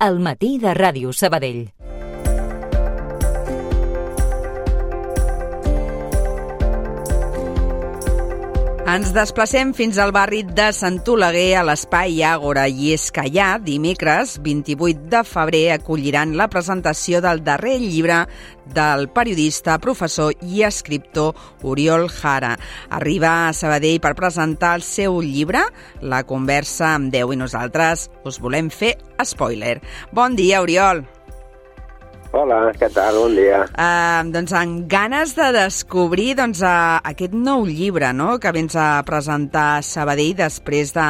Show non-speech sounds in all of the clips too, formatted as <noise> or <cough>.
al matí de Ràdio Sabadell. Ens desplacem fins al barri de Sant Oleguer, a l'Espai Àgora, i és que allà, dimecres, 28 de febrer, acolliran la presentació del darrer llibre del periodista, professor i escriptor Oriol Jara. Arriba a Sabadell per presentar el seu llibre, La conversa amb Déu, i nosaltres us volem fer spoiler. Bon dia, Oriol. Hola, què tal? Bon dia. Uh, doncs amb ganes de descobrir doncs, uh, aquest nou llibre no? que vens a presentar a Sabadell després de,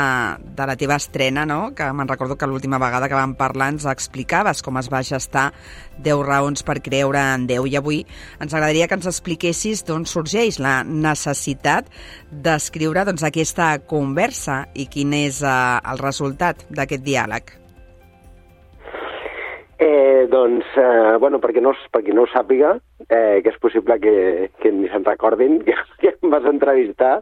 de la teva estrena, no? que me'n recordo que l'última vegada que vam parlar ens explicaves com es va gestar 10 raons per creure en Déu i avui ens agradaria que ens expliquessis d'on sorgeix la necessitat d'escriure doncs, aquesta conversa i quin és uh, el resultat d'aquest diàleg. Eh, doncs, eh, bueno, perquè no, perquè no ho sàpiga, eh, que és possible que, que ni se'n recordin <laughs> que, que em vas entrevistar,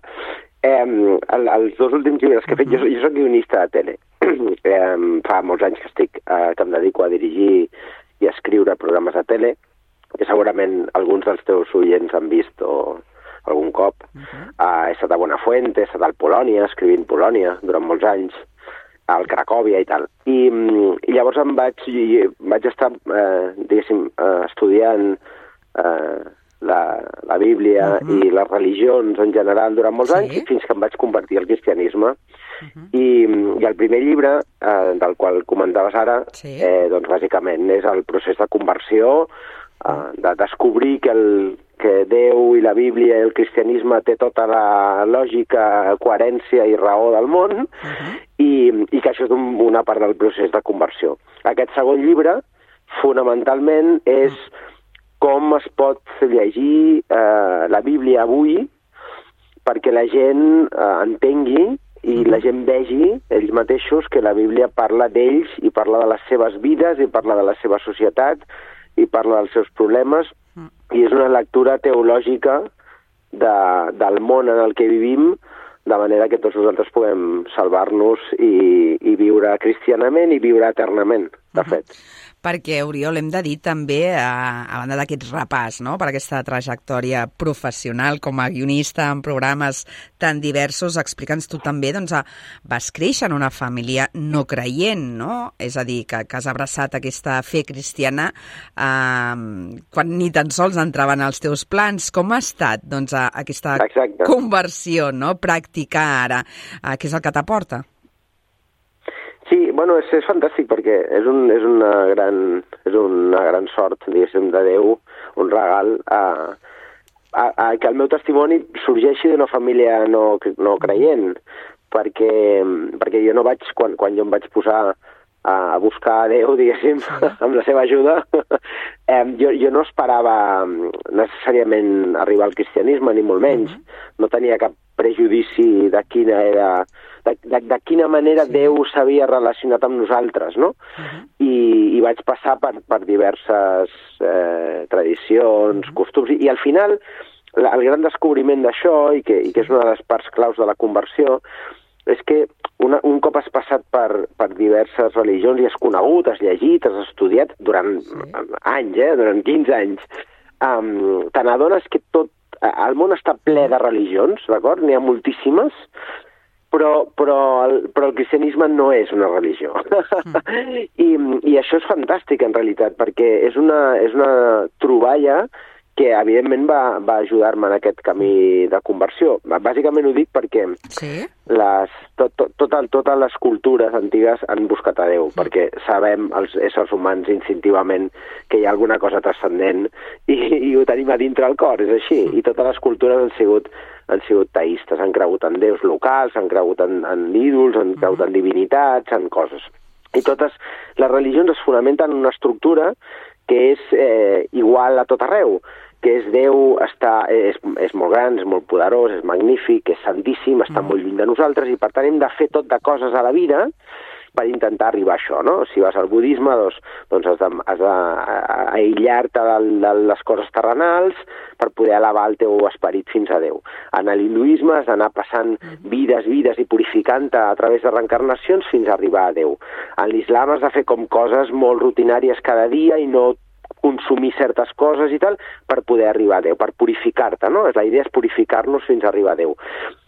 eh, el, els dos últims llibres que he fet, jo, jo soc guionista de tele. <clears throat> eh, fa molts anys que estic, eh, que em dedico a dirigir i a escriure programes de tele, que segurament alguns dels teus oients han vist o algun cop. Uh -huh. uh, he estat a Buenafuente, he estat al Polònia, escrivint Polònia durant molts anys, al Cracòvia i tal. I, i llavors em vaig, vaig estar, eh, diguéssim, eh, estudiant eh, la, la Bíblia uh -huh. i les religions en general durant molts sí. anys fins que em vaig convertir al cristianisme. Uh -huh. I, I el primer llibre, eh, del qual comentaves ara, sí. eh, doncs bàsicament és el procés de conversió, eh, de descobrir que el, que Déu i la Bíblia i el cristianisme té tota la lògica, coherència i raó del món uh -huh. I, i que això és un, una part del procés de conversió. Aquest segon llibre, fonamentalment, és -huh. com es pot llegir eh, la Bíblia avui perquè la gent eh, entengui i -huh. la gent vegi ells mateixos que la Bíblia parla d'ells i parla de les seves vides i parla de la seva societat i parla dels seus problemes i és una lectura teològica de, del món en el que vivim, de manera que tots nosaltres puguem salvar-nos i, i viure cristianament i viure eternament, de fet. Uh -huh perquè, Oriol, hem de dir també, a, a banda d'aquest repàs no? per aquesta trajectòria professional com a guionista en programes tan diversos, explica'ns tu també, doncs, a, vas créixer en una família no creient, no? És a dir, que, que has abraçat aquesta fe cristiana eh, quan ni tan sols entraven als teus plans. Com ha estat, doncs, a, aquesta Exacte. conversió, no?, practicar ara? Eh, què és el que t'aporta? Sí, bueno, és, és fantàstic perquè és, un, és, una gran, és una gran sort, diguéssim, de Déu, un regal a, a, a que el meu testimoni sorgeixi d'una família no, no creient, perquè, perquè jo no vaig, quan, quan jo em vaig posar a buscar a Déu, diguéssim, <laughs> amb la seva ajuda, <laughs> eh, jo, jo no esperava necessàriament arribar al cristianisme, ni molt menys. -huh. No tenia cap prejudici de quina era de, de, de quina manera sí. Déu s'havia relacionat amb nosaltres, no? Uh -huh. I, I vaig passar per, per diverses eh, tradicions, uh -huh. costums, i, i al final la, el gran descobriment d'això, i, que, i que és una de les parts claus de la conversió, és que una, un cop has passat per, per diverses religions i has conegut, has llegit, has estudiat durant sí. anys, eh, durant 15 anys, um, te n'adones que tot el món està ple de religions, d'acord? N'hi ha moltíssimes, però, però, el, però el cristianisme no és una religió. Mm. <laughs> I, I això és fantàstic, en realitat, perquè és una, és una troballa que evidentment va, va ajudar-me en aquest camí de conversió. Bàsicament ho dic perquè sí? les, tot, tot, tot, totes les cultures antigues han buscat a Déu, mm. perquè sabem, els éssers humans, instintivament, que hi ha alguna cosa transcendent i, i ho tenim a dintre el cor, és així. Mm. I totes les cultures han sigut han sigut teïstes, han cregut en déus locals, han cregut en, en ídols, han cregut en divinitats, en coses. I totes les religions es fonamenten en una estructura que és eh, igual a tot arreu, que és Déu, està, és, és molt gran, és molt poderós, és magnífic, és santíssim, està mm. molt lluny de nosaltres, i per tant hem de fer tot de coses a la vida per intentar arribar a això, no? Si vas al budisme, doncs, doncs has d'aïllar-te de, de les coses terrenals per poder elevar el teu esperit fins a Déu. En l'hinduisme has d'anar passant vides, vides i purificant-te a través de reencarnacions fins a arribar a Déu. En l'islam has de fer com coses molt rutinàries cada dia i no consumir certes coses i tal per poder arribar a Déu, per purificar-te, no? La idea és purificar-nos fins a arribar a Déu.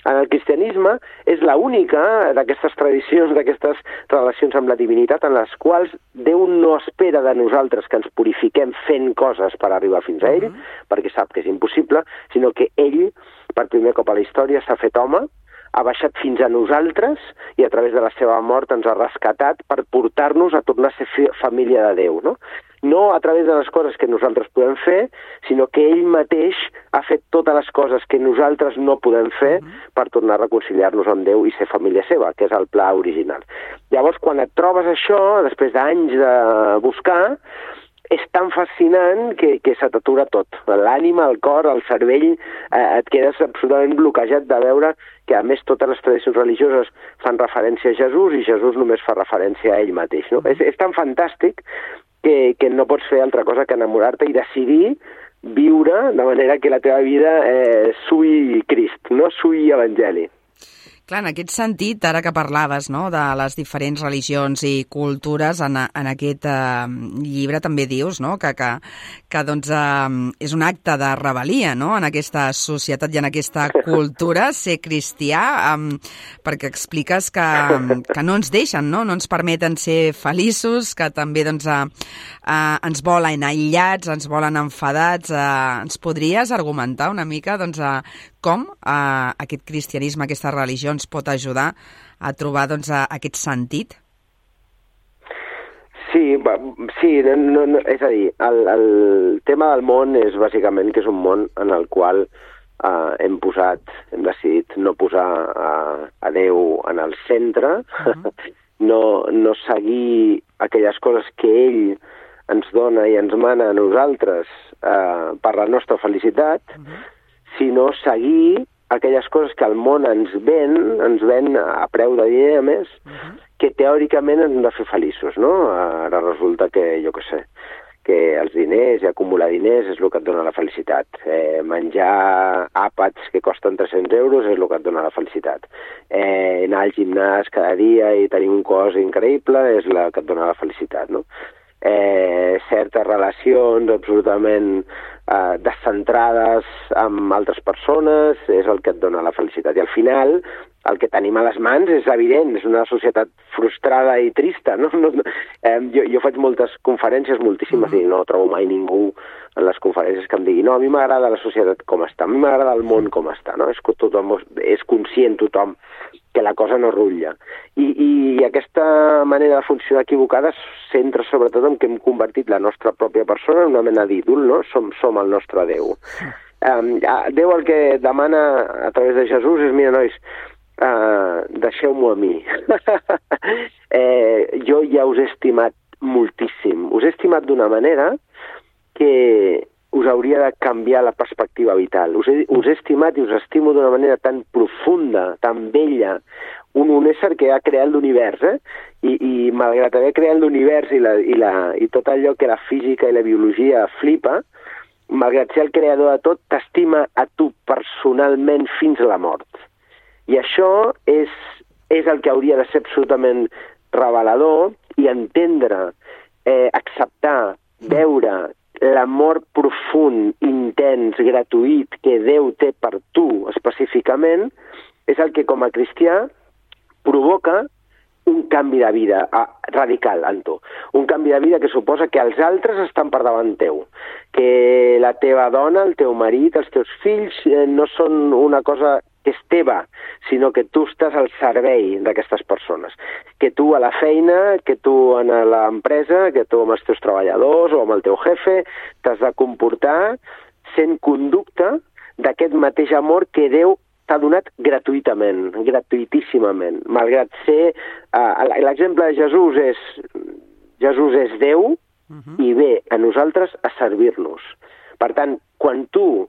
En el cristianisme és la única d'aquestes tradicions, d'aquestes relacions amb la divinitat en les quals Déu no espera de nosaltres que ens purifiquem fent coses per arribar fins a ell, uh -huh. perquè sap que és impossible, sinó que ell, per primer cop a la història, s'ha fet home, ha baixat fins a nosaltres i a través de la seva mort ens ha rescatat per portar-nos a tornar a ser família de Déu, no? No a través de les coses que nosaltres podem fer, sinó que ell mateix ha fet totes les coses que nosaltres no podem fer -huh. per tornar a reconciliar-nos amb Déu i ser família seva, que és el pla original. Llavors, quan et trobes això, després d'anys de buscar, és tan fascinant que, que se t'atura tot. L'ànima, el cor, el cervell, eh, et quedes absolutament bloquejat de veure que, a més, totes les tradicions religioses fan referència a Jesús i Jesús només fa referència a ell mateix. No? És, és tan fantàstic que, que no pots fer altra cosa que enamorar-te i decidir viure de manera que la teva vida eh, sui Crist, no sui Evangeli. Clar, en aquest sentit, ara que parlaves no, de les diferents religions i cultures, en, en aquest eh, llibre també dius no, que, que, que doncs, eh, és un acte de rebel·lia no, en aquesta societat i en aquesta <laughs> cultura ser cristià, eh, perquè expliques que, que no ens deixen, no, no ens permeten ser feliços, que també doncs, eh, eh, ens volen aïllats, ens volen enfadats. Eh, ens podries argumentar una mica doncs, eh, com eh, aquest cristianisme, aquesta religió ens pot ajudar a trobar doncs, a, aquest sentit? Sí, va, sí no, no, és a dir, el, el tema del món és bàsicament que és un món en el qual eh, hem posat, hem decidit no posar eh, a Déu en el centre, uh <laughs> -huh. no, no seguir aquelles coses que ell ens dona i ens mana a nosaltres eh, per la nostra felicitat, uh -huh sinó seguir aquelles coses que el món ens ven, ens ven a preu de diner, a més, uh -huh. que teòricament ens han de fer feliços, no? Ara resulta que, jo què sé, que els diners i acumular diners és el que et dona la felicitat. Eh, menjar àpats que costen 300 euros és el que et dona la felicitat. Eh, anar al gimnàs cada dia i tenir un cos increïble és el que et dona la felicitat, no? Eh, certes relacions absolutament eh, descentrades amb altres persones, és el que et dona la felicitat. I al final, el que tenim a les mans és evident, és una societat frustrada i trista. No? no, no eh, jo, jo faig moltes conferències, moltíssimes, mm -hmm. i no trobo mai ningú en les conferències que em digui no, a mi m'agrada la societat com està, a mi m'agrada el món com està, no? És, tothom, és conscient tothom que la cosa no rutlla. I, I aquesta manera de funcionar equivocada centra sobretot en que hem convertit la nostra pròpia persona en una mena d'ídol, no? Som, som el nostre Déu. Um, Déu el que demana a través de Jesús és, mira, nois, uh, deixeu-m'ho a mi. <laughs> eh, jo ja us he estimat moltíssim. Us he estimat d'una manera que us hauria de canviar la perspectiva vital. Us he, us he estimat i us estimo d'una manera tan profunda, tan bella, un, un ésser que ha creat l'univers, eh? I, i malgrat haver creat l'univers i, la, i, la, i tot allò que la física i la biologia flipa, malgrat ser el creador de tot, t'estima a tu personalment fins a la mort. I això és, és el que hauria de ser absolutament revelador i entendre, eh, acceptar, veure l'amor profund, intens, gratuït que Déu té per tu específicament, és el que com a cristià provoca un canvi de vida ah, radical en tu. Un canvi de vida que suposa que els altres estan per davant teu, que la teva dona, el teu marit, els teus fills eh, no són una cosa és teva, sinó que tu estàs al servei d'aquestes persones. Que tu a la feina, que tu a l'empresa, que tu amb els teus treballadors o amb el teu jefe, t'has de comportar sent conducta d'aquest mateix amor que Déu t'ha donat gratuïtament, gratuïtíssimament, malgrat ser... Uh, L'exemple de Jesús és... Jesús és Déu uh -huh. i ve a nosaltres a servir-nos. Per tant, quan tu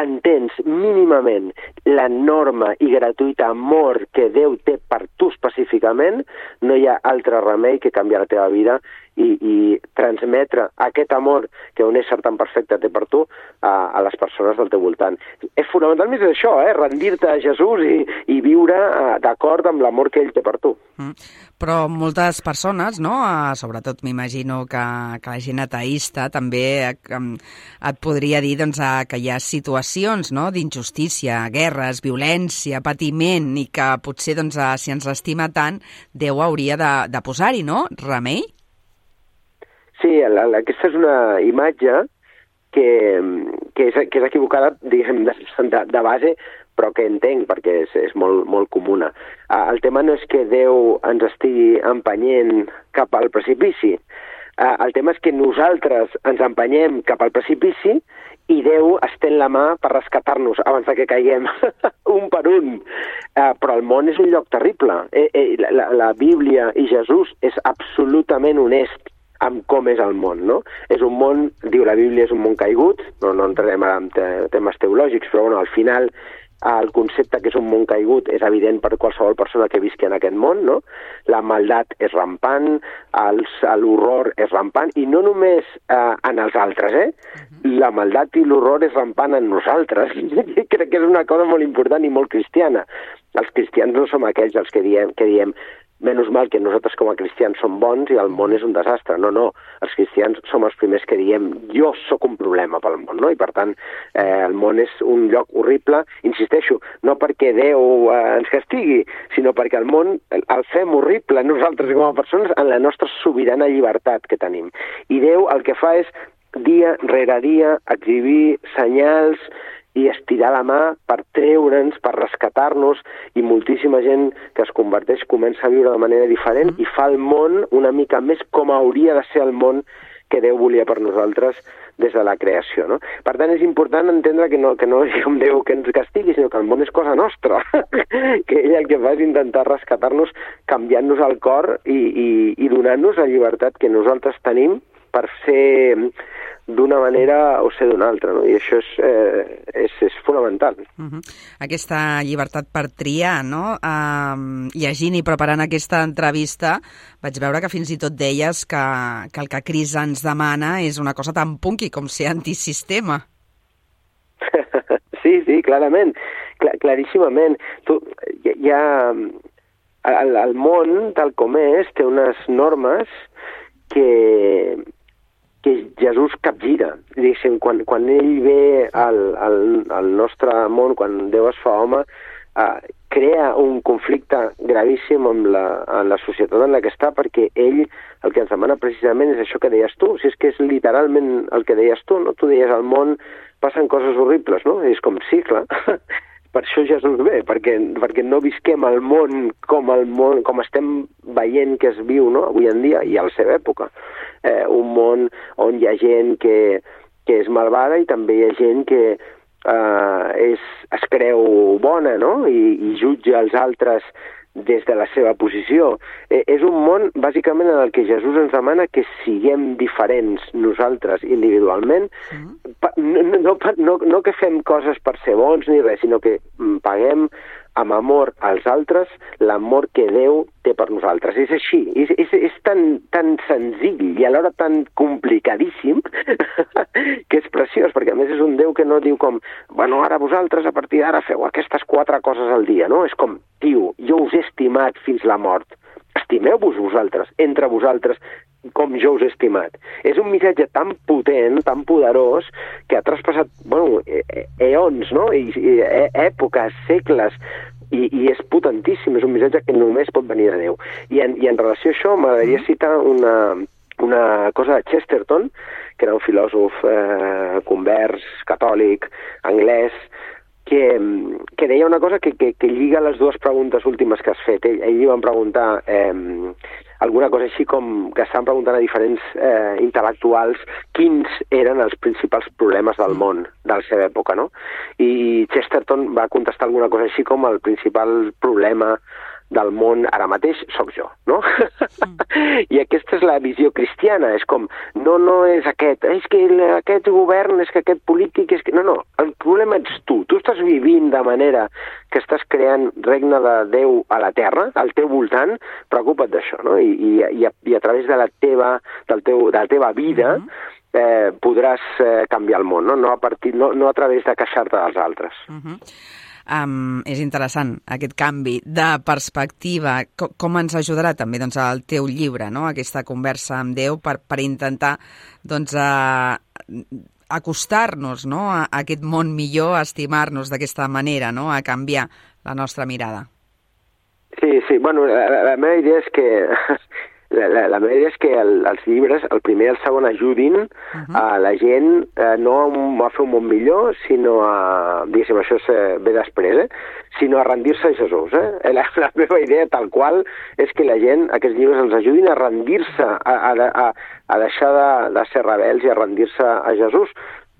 entens mínimament l'enorme i gratuïta amor que Déu té per tu específicament, no hi ha altre remei que canviar la teva vida i, i transmetre aquest amor que un ésser tan perfecte té per tu a, a les persones del teu voltant. És fonamentalment és això, eh? rendir-te a Jesús i, i viure uh, d'acord amb l'amor que ell té per tu. Mm. Però moltes persones, no? Uh, sobretot m'imagino que, que la gent ateista també um, et podria dir doncs, uh, que hi ha situacions no? d'injustícia, guerres, violència, patiment i que potser doncs, si ens l'estima tant, Déu hauria de, de posar-hi, no? Remei? Sí, la, la, aquesta és una imatge que, que, és, que és equivocada, diguem, de, de, base, però que entenc perquè és, és molt, molt comuna. El tema no és que Déu ens estigui empenyent cap al precipici. El tema és que nosaltres ens empenyem cap al precipici i Déu estén la mà per rescatar-nos abans que caiguem <laughs> un per un. Però el món és un lloc terrible. Eh, eh, la, la Bíblia i Jesús és absolutament honest amb com és el món, no? És un món, diu la Bíblia, és un món caigut, no, no entrarem ara en te temes teològics, però bueno, al final el concepte que és un món caigut és evident per qualsevol persona que visqui en aquest món, no? La maldat és rampant, l'horror és rampant, i no només eh, en els altres, eh? La maldat i l'horror és rampant en nosaltres. <laughs> Crec que és una cosa molt important i molt cristiana. Els cristians no som aquells els que diem, que diem menys mal que nosaltres com a cristians som bons i el món és un desastre. No, no, els cristians som els primers que diem jo sóc un problema pel món, no? I per tant, eh, el món és un lloc horrible, insisteixo, no perquè Déu eh, ens castigui, sinó perquè el món el fem horrible nosaltres com a persones en la nostra sobirana llibertat que tenim. I Déu el que fa és dia rere dia exhibir senyals i estirar la mà per treure'ns, per rescatar-nos, i moltíssima gent que es converteix comença a viure de manera diferent mm. i fa el món una mica més com hauria de ser el món que Déu volia per nosaltres des de la creació. No? Per tant, és important entendre que no, que no és com Déu que ens castigui, sinó que el món és cosa nostra, <laughs> que ell el que fa és intentar rescatar-nos canviant-nos el cor i, i, i donant-nos la llibertat que nosaltres tenim per ser d'una manera o ser d'una altra, no? i això és, eh, és, és fonamental. Uh mhm. -huh. Aquesta llibertat per triar, no? Um, llegint i preparant aquesta entrevista vaig veure que fins i tot deies que, que el que Cris ens demana és una cosa tan punky com ser antisistema. <laughs> sí, sí, clarament, Cl claríssimament. Tu, hi, hi ha... El, el món, tal com és, té unes normes que, que Jesús capgira. Diguéssim, quan, quan ell ve al, al, al nostre món, quan Déu es fa home, eh, crea un conflicte gravíssim amb la, en la societat en la que està, perquè ell el que ens demana precisament és això que deies tu, si és que és literalment el que deies tu, no? Tu deies al món passen coses horribles, no? És com, sí, clar, <laughs> per això Jesús ve, perquè, perquè no visquem el món com el món, com estem veient que es viu no? avui en dia i a la seva època. Eh, un món on hi ha gent que, que és malvada i també hi ha gent que eh, és, es creu bona no? I, i jutja els altres des de la seva posició. Eh, és un món, bàsicament, en el que Jesús ens demana que siguem diferents nosaltres individualment, mm. no, no, no, no que fem coses per ser bons ni res, sinó que mm, paguem amb amor als altres l'amor que Déu té per nosaltres. És així, és, és, és tan, tan senzill i alhora tan complicadíssim <laughs> que és preciós, perquè a més és un Déu que no diu com, bueno, ara vosaltres a partir d'ara feu aquestes quatre coses al dia, no? És com, tio, jo us he estimat fins la mort, estimeu-vos vosaltres, entre vosaltres, com jo us he estimat. És un missatge tan potent, tan poderós, que ha traspassat, bueno, e, e, eons, no? I, e, èpoques, segles, i, i és potentíssim, és un missatge que només pot venir de Déu. I en, i en relació a això m'agradaria mm. citar una, una cosa de Chesterton, que era un filòsof eh, convers, catòlic, anglès, que, que deia una cosa que, que, que lliga les dues preguntes últimes que has fet. Ell, ell li van preguntar eh, alguna cosa així com que estan preguntant a diferents eh, intel·lectuals quins eren els principals problemes del món de la seva època, no? I Chesterton va contestar alguna cosa així com el principal problema del món ara mateix sóc jo, no? Mm. <laughs> I aquesta és la visió cristiana, és com, no, no és aquest, és que aquest govern, és que aquest polític, és que... No, no, el problema ets tu, tu estàs vivint de manera que estàs creant regne de Déu a la terra, al teu voltant, preocupa't d'això, no? I, i, i, a, I a través de la teva, del teu, de la teva vida, mm -hmm eh, podràs eh, canviar el món, no? No, a partir, no, no a través de queixar-te dels altres. Uh -huh. Um, és interessant aquest canvi de perspectiva. Com, com ens ajudarà també doncs, el teu llibre, no? aquesta conversa amb Déu, per, per intentar doncs, uh, acostar-nos no? a, a aquest món millor, a estimar-nos d'aquesta manera, no? a canviar la nostra mirada? Sí, sí. Bueno, la, la meva idea és que la, la, meva idea és que el, els llibres, el primer i el segon, ajudin uh -huh. a la gent eh, no a, a fer un món millor, sinó a, diguéssim, això és, eh, ve després, eh? sinó a rendir-se a Jesús. Eh? <laughs> La, la meva idea, tal qual, és que la gent, aquests llibres, ens ajudin a rendir-se, a, a, a, a deixar de, de ser rebels i a rendir-se a Jesús,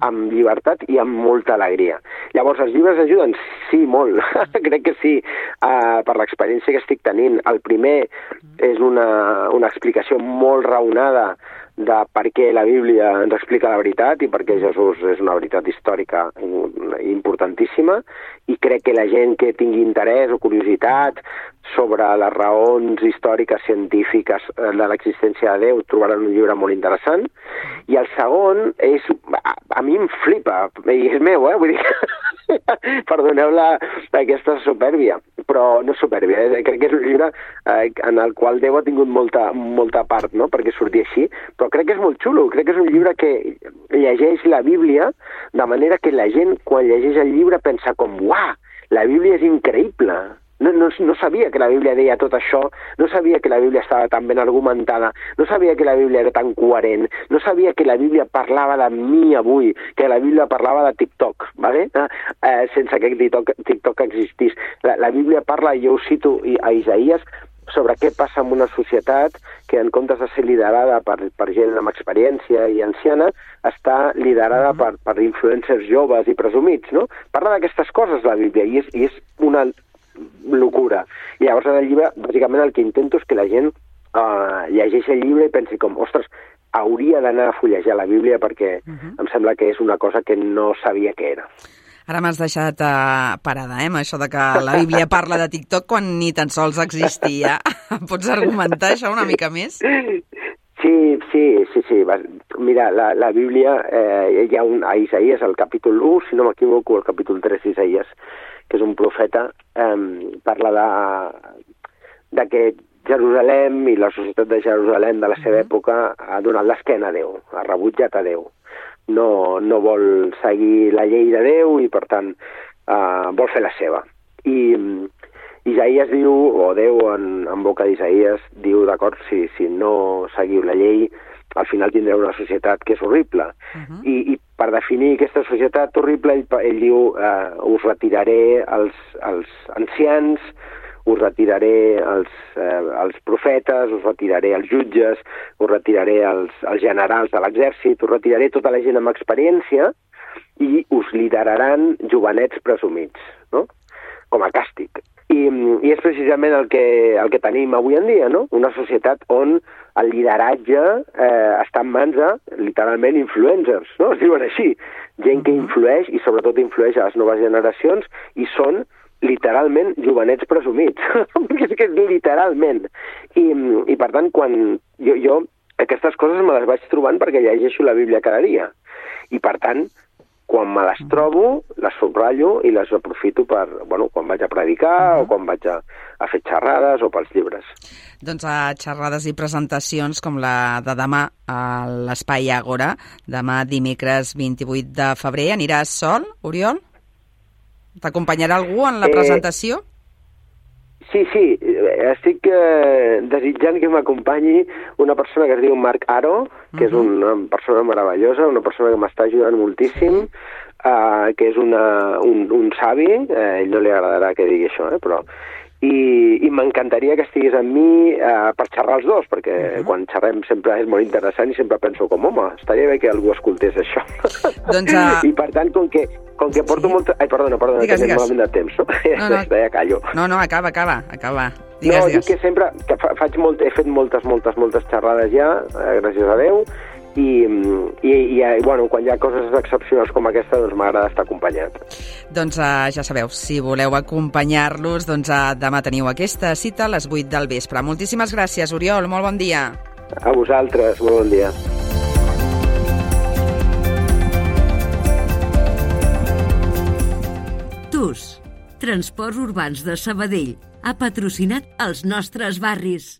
amb llibertat i amb molta alegria. Llavors, els llibres ajuden? Sí, molt. <laughs> Crec que sí, uh, per l'experiència que estic tenint. El primer és una, una explicació molt raonada de per què la Bíblia ens explica la veritat i per què Jesús és una veritat històrica importantíssima i crec que la gent que tingui interès o curiositat sobre les raons històriques científiques eh, de l'existència de Déu trobaran un llibre molt interessant i el segon és, a, a mi em flipa i és meu, eh? vull dir <laughs> perdoneu la, aquesta supèrbia però no supèrbia, eh? crec que és un llibre eh, en el qual Déu ha tingut molta, molta part no? perquè surti així però crec que és molt xulo, crec que és un llibre que llegeix la Bíblia de manera que la gent quan llegeix el llibre pensa com, uah, la Bíblia és increïble, no, no, no sabia que la Bíblia deia tot això, no sabia que la Bíblia estava tan ben argumentada, no sabia que la Bíblia era tan coherent, no sabia que la Bíblia parlava de mi avui, que la Bíblia parlava de TikTok, ¿vale? eh, eh sense que TikTok, TikTok existís. La, la Bíblia parla, jo ho cito a Isaías, sobre què passa en una societat que en comptes de ser liderada per, per gent amb experiència i anciana, està liderada -huh. per, per influencers joves i presumits, no? Parla d'aquestes coses la Bíblia i és, i és una locura. I llavors en el llibre, bàsicament el que intento és que la gent uh, llegeixi el llibre i pensi com, ostres, hauria d'anar a fullejar la Bíblia perquè uh -huh. em sembla que és una cosa que no sabia que era. Ara m'has deixat uh, parada, eh, amb això de que la Bíblia parla de TikTok quan ni tan sols existia. <laughs> Pots argumentar això una mica més? <laughs> Sí, sí, sí, sí. Mira, la, la Bíblia, eh, hi ha un, a Isaías, al capítol 1, si no m'equivoco, el capítol 3 d'Isaías, que és un profeta, eh, parla de, de que Jerusalem i la societat de Jerusalem de la seva època ha donat l'esquena a Déu, ha rebutjat a Déu no, no vol seguir la llei de Déu i, per tant, eh, vol fer la seva. I Isaías diu, o Déu en, en boca d'Isaías, diu, d'acord, si, si no seguiu la llei, al final tindreu una societat que és horrible. Uh -huh. I, I per definir aquesta societat horrible, ell, ell diu, eh, us retiraré els, els ancians, us retiraré els, eh, els profetes, us retiraré els jutges, us retiraré els, els generals de l'exèrcit, us retiraré tota la gent amb experiència i us lideraran jovenets presumits, no? com a càstig. I, I és precisament el que, el que tenim avui en dia, no? una societat on el lideratge eh, està en mans de, literalment, influencers, no? es diuen així, gent que influeix i sobretot influeix a les noves generacions i són literalment jovenets presumits, <laughs> és que és literalment. I, I per tant, quan jo, jo aquestes coses me les vaig trobant perquè llegeixo la Bíblia cada dia. I per tant, quan me les trobo, les subratllo i les aprofito per, bueno, quan vaig a predicar uh -huh. o quan vaig a, a fer xerrades o pels llibres. Doncs a xerrades i presentacions com la de demà a l'Espai Àgora, demà dimecres 28 de febrer. Aniràs sol, Oriol? T'acompanyarà algú en la eh, presentació? Sí, sí, estic eh, desitjant que m'acompanyi una persona que es diu Marc Aro, que uh -huh. és una persona meravellosa, una persona que m'està ajudant moltíssim, uh, que és una, un, un savi, eh, ell no li agradarà que digui això, eh, però i, i m'encantaria que estigués amb mi eh, per xerrar els dos, perquè uh -huh. quan xerrem sempre és molt interessant i sempre penso com, home, estaria bé que algú escoltés això. <laughs> Doncs, uh... I per tant, com que, com que porto sí. molta... Ai, perdona, perdona, digues, que digues. malament de temps, no? No, no. <laughs> ja callo. No, no, acaba, acaba, acaba. Digues, no, digues. dic que sempre que fa, faig molt, he fet moltes, moltes, moltes xerrades ja, eh, gràcies a Déu, i, i, i, i bueno, quan hi ha coses excepcionals com aquesta, doncs m'agrada estar acompanyat. Doncs uh, ja sabeu, si voleu acompanyar-los, doncs uh, demà teniu aquesta cita a les 8 del vespre. Moltíssimes gràcies, Oriol, molt bon dia. A vosaltres, molt bon dia. TUS, Transports Urbans de Sabadell, ha patrocinat els nostres barris.